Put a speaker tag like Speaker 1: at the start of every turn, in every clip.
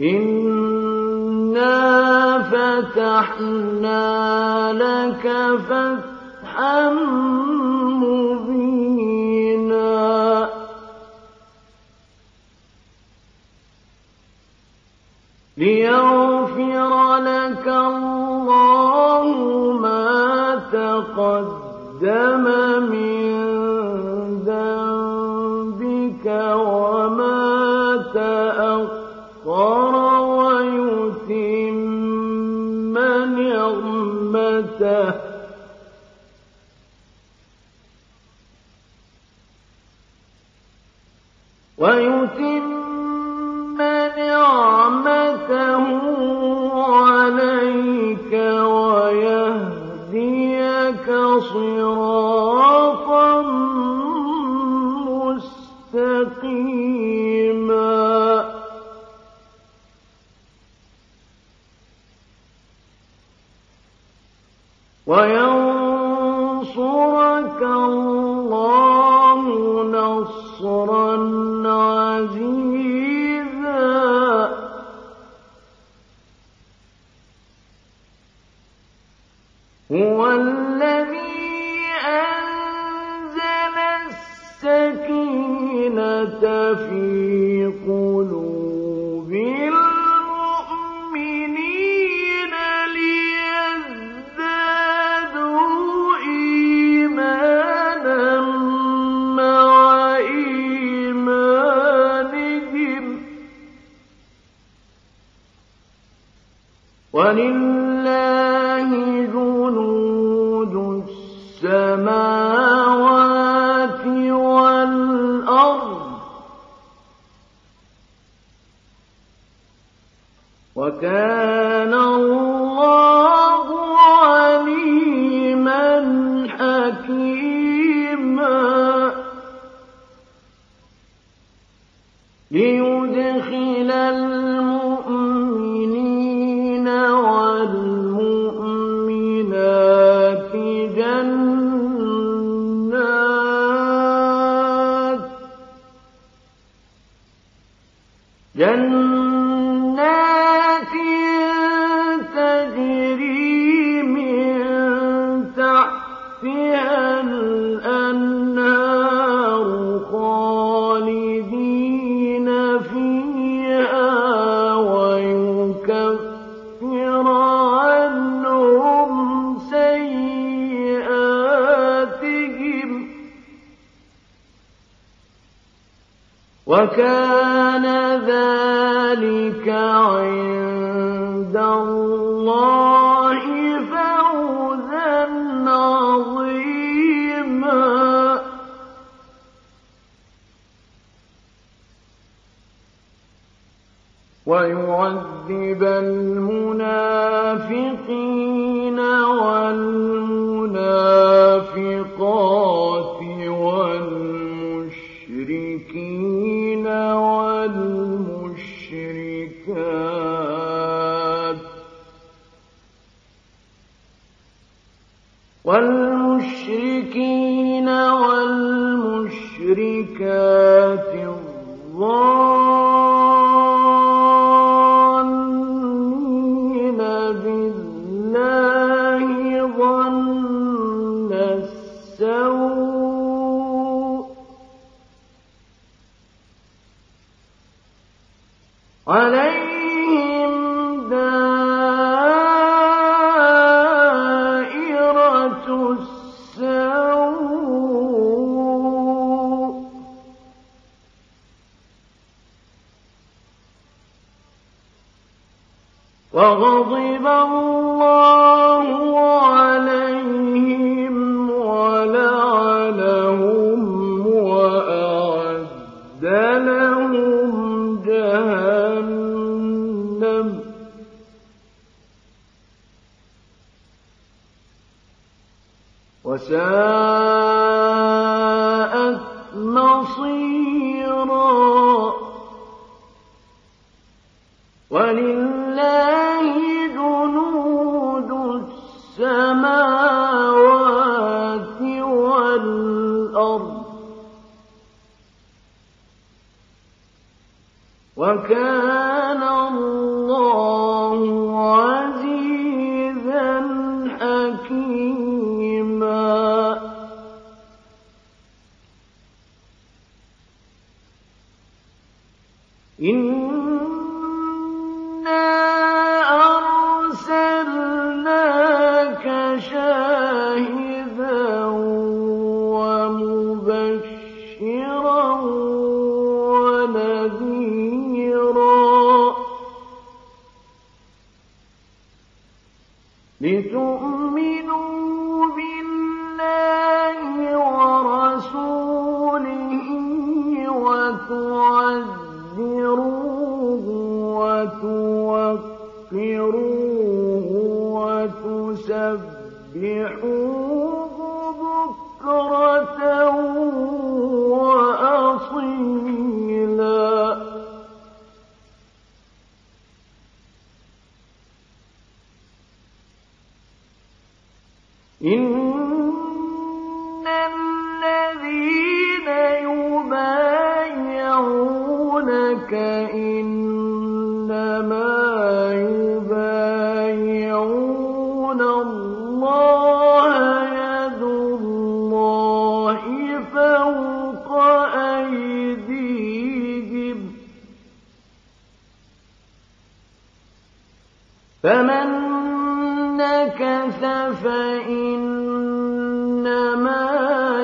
Speaker 1: إنا فتحنا لك فتحا مبينا ليغفر لك الله ما تقدم من ويتم نعمته عليك ويهديك صراطا مستقيما ويوم وكان ذلك عند الله فوزا عظيما ويعذب المنافقين والمنافقات والله وساء لتؤمنوا بالله ورسوله وتوقروه وتسبحوه بكرة فمن نكث فإنما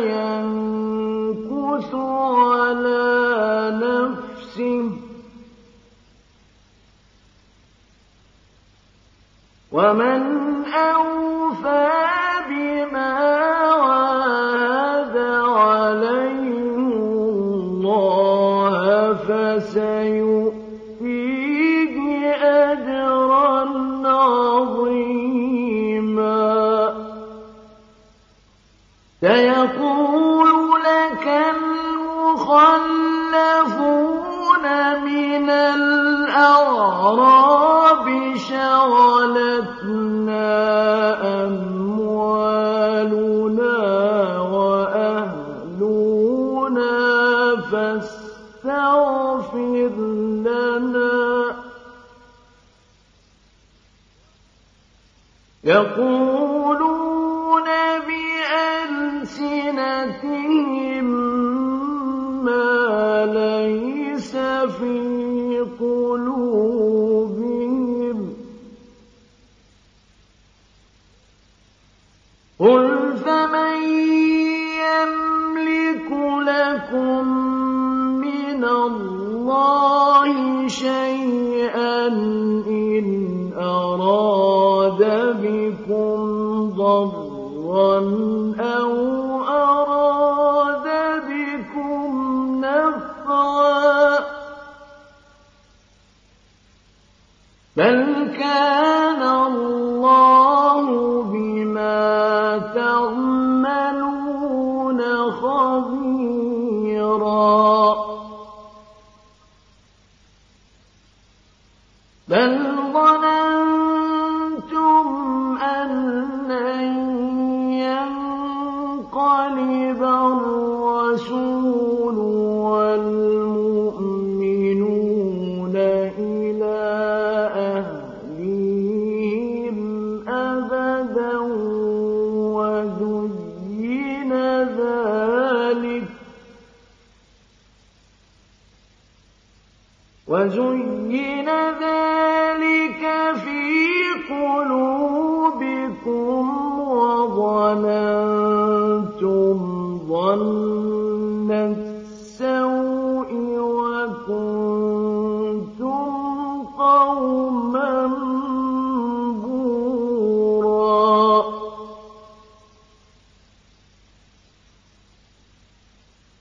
Speaker 1: ينكث على نفسه ومن أوفى الشراب شغلتنا أموالنا وأهلنا فاستغفر لنا يقول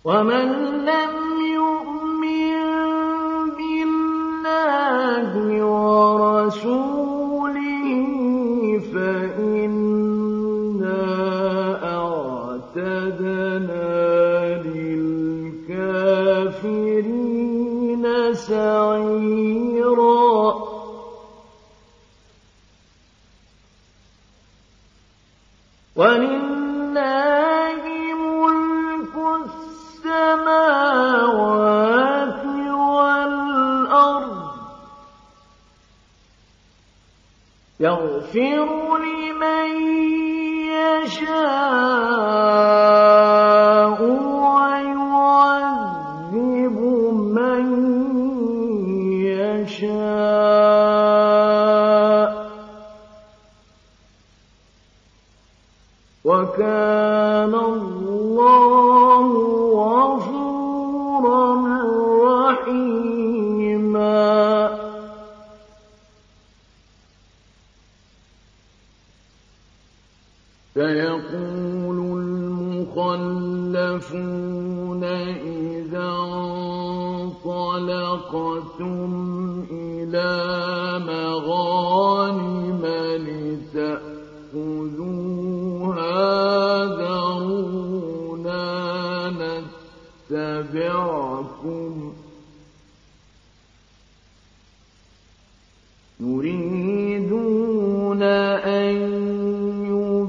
Speaker 1: ومن لم كان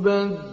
Speaker 1: تبدل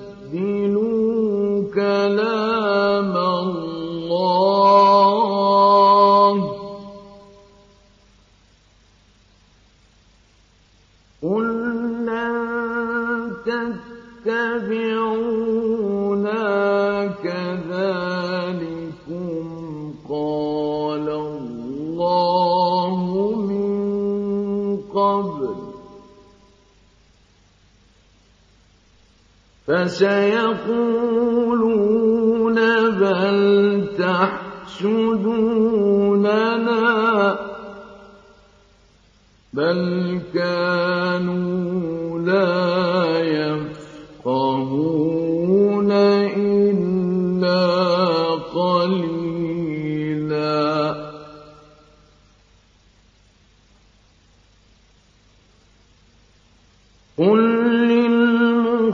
Speaker 1: قل للمخلفين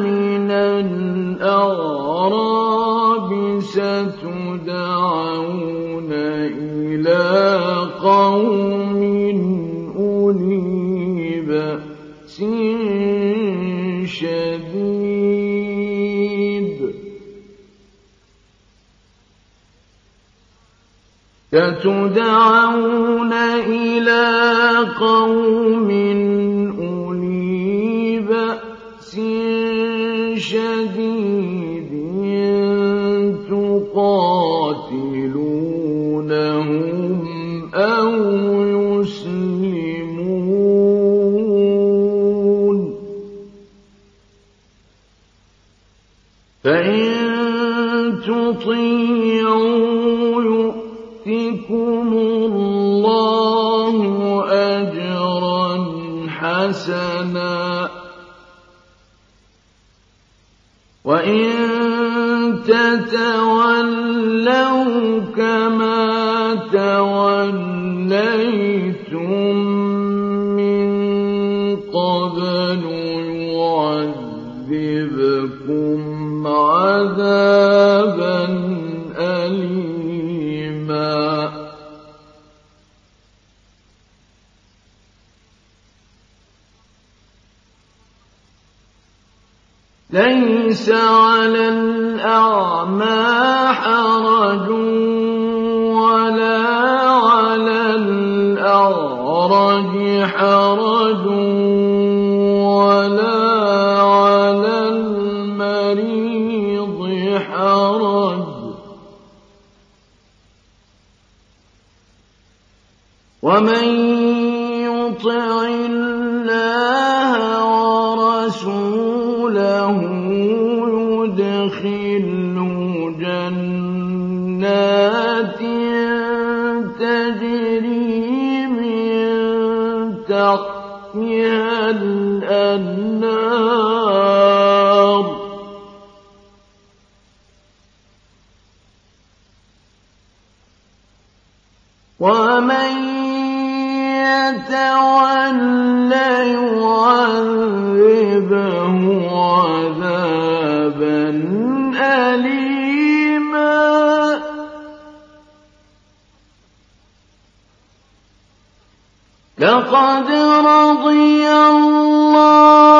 Speaker 1: من الأغراب ستدعون إلى قوم أولي بأس شديد تقاتلونهم أو يسلمون فإن تطيعوا يؤتكم الله أجرا حسنا وإن تتولوا كما تولوا ليس على الأعمى حرج ولا على الأعرج حرج ولا على المريض حرج ومن لقد رضي الله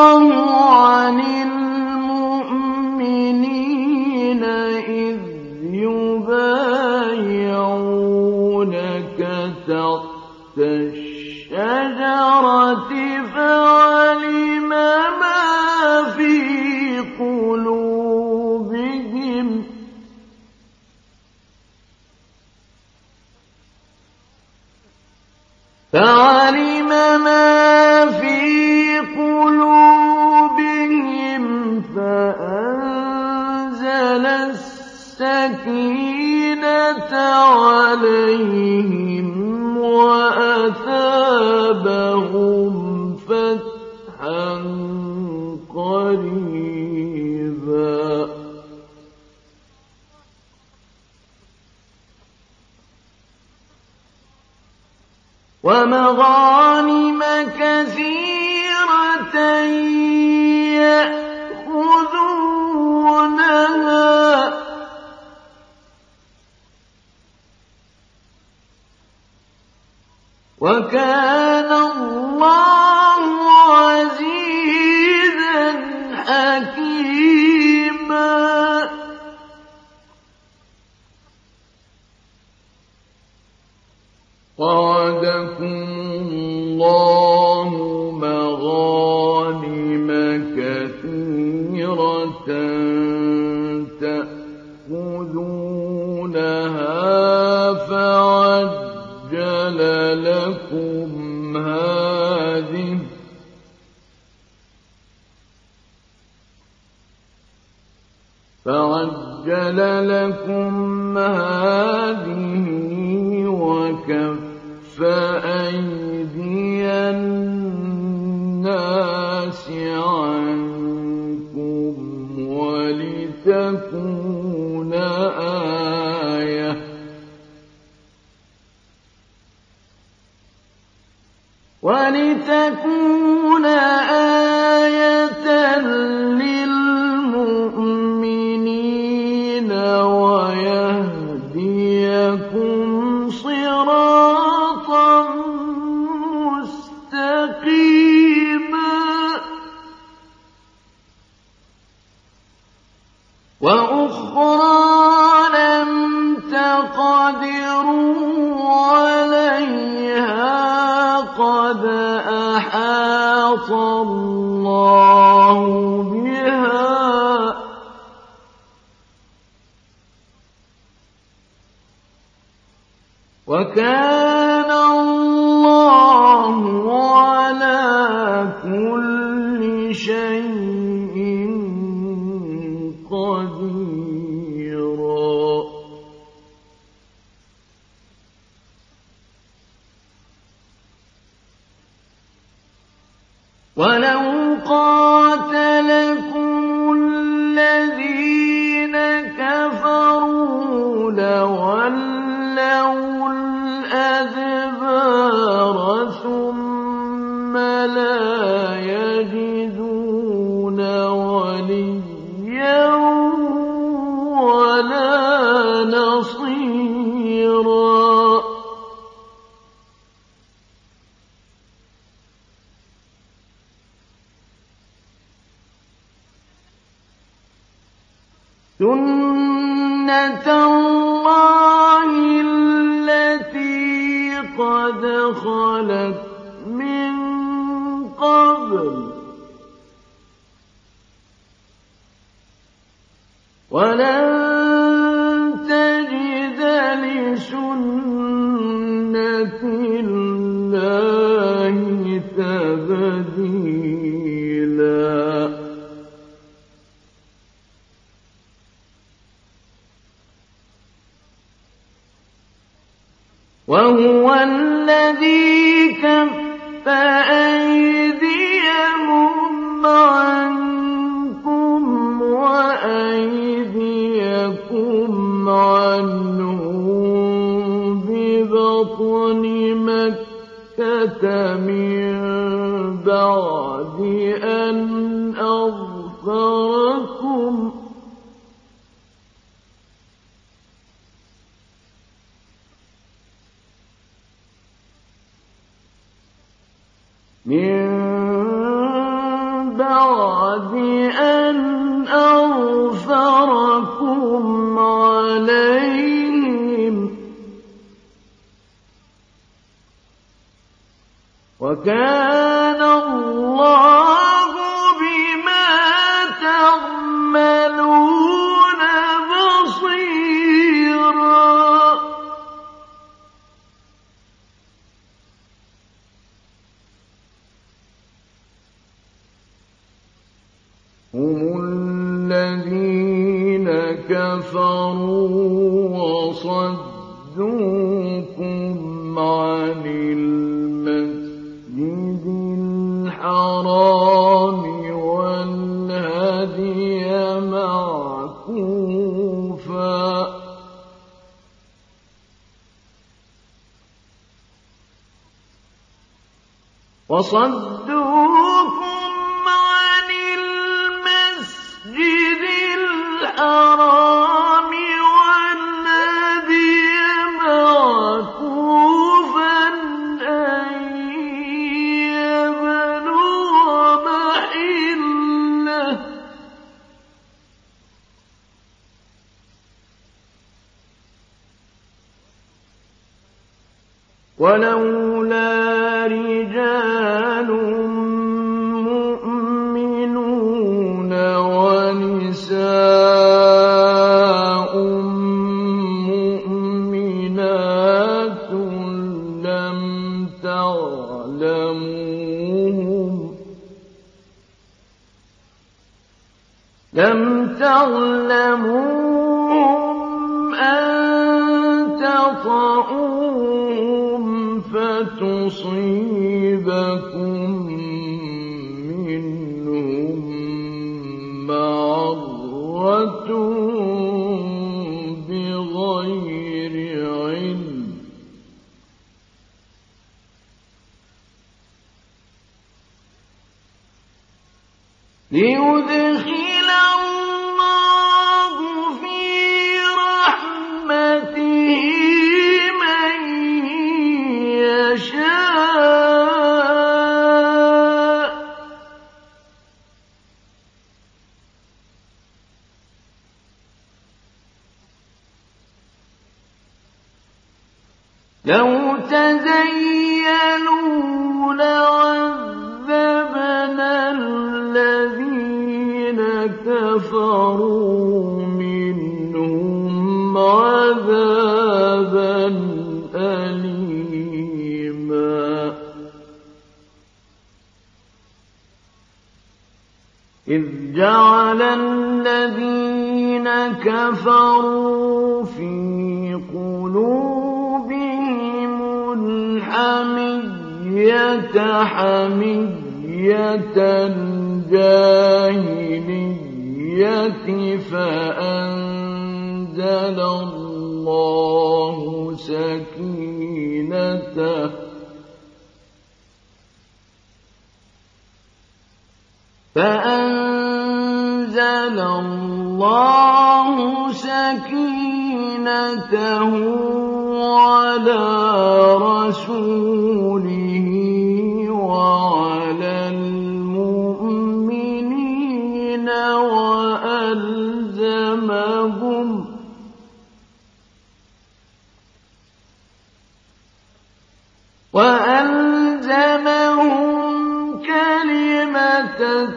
Speaker 1: عَلَيْهِمْ وَأَثَابَهُمْ فَتْحًا قَرِيبًا وَمَغَانِمَ كَثِيرَةً وكان فعجل لكم هذه وكف أيدي الناس عنكم ولتكون آية ولتكون أحاط الله بها وكان سُنَّةَ اللَّهِ الَّتِي قَدْ خَلَتْ مِن ۖ وَلَن هو هم الذين كفروا وصدوكم عن المسجد الحرام والهدي معكوفا وصد ولولا رجال بصير الجاهلية فأنزل الله سكينته فأنزل الله سكينته على رسوله وألزمهم كلمة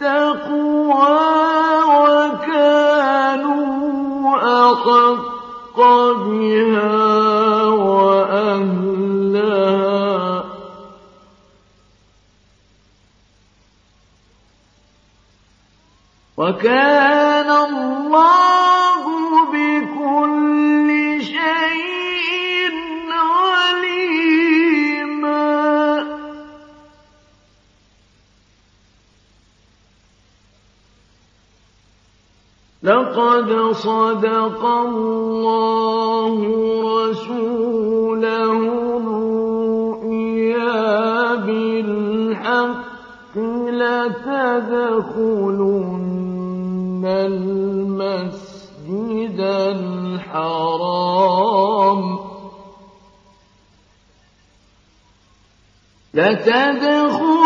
Speaker 1: التقوى وكانوا أحق بها وأهلها وكان الله لقد صدق الله رسوله الرؤيا بالحق لتدخلن المسجد الحرام لتدخلن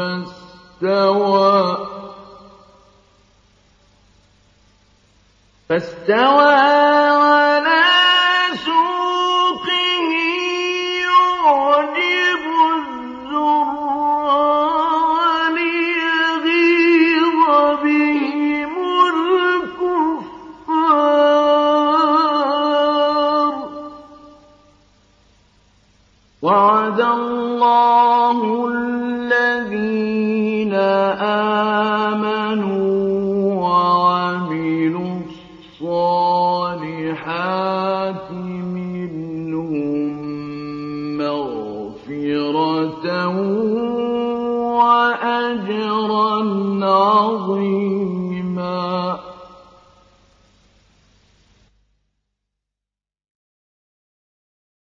Speaker 1: فاستوى فاستوى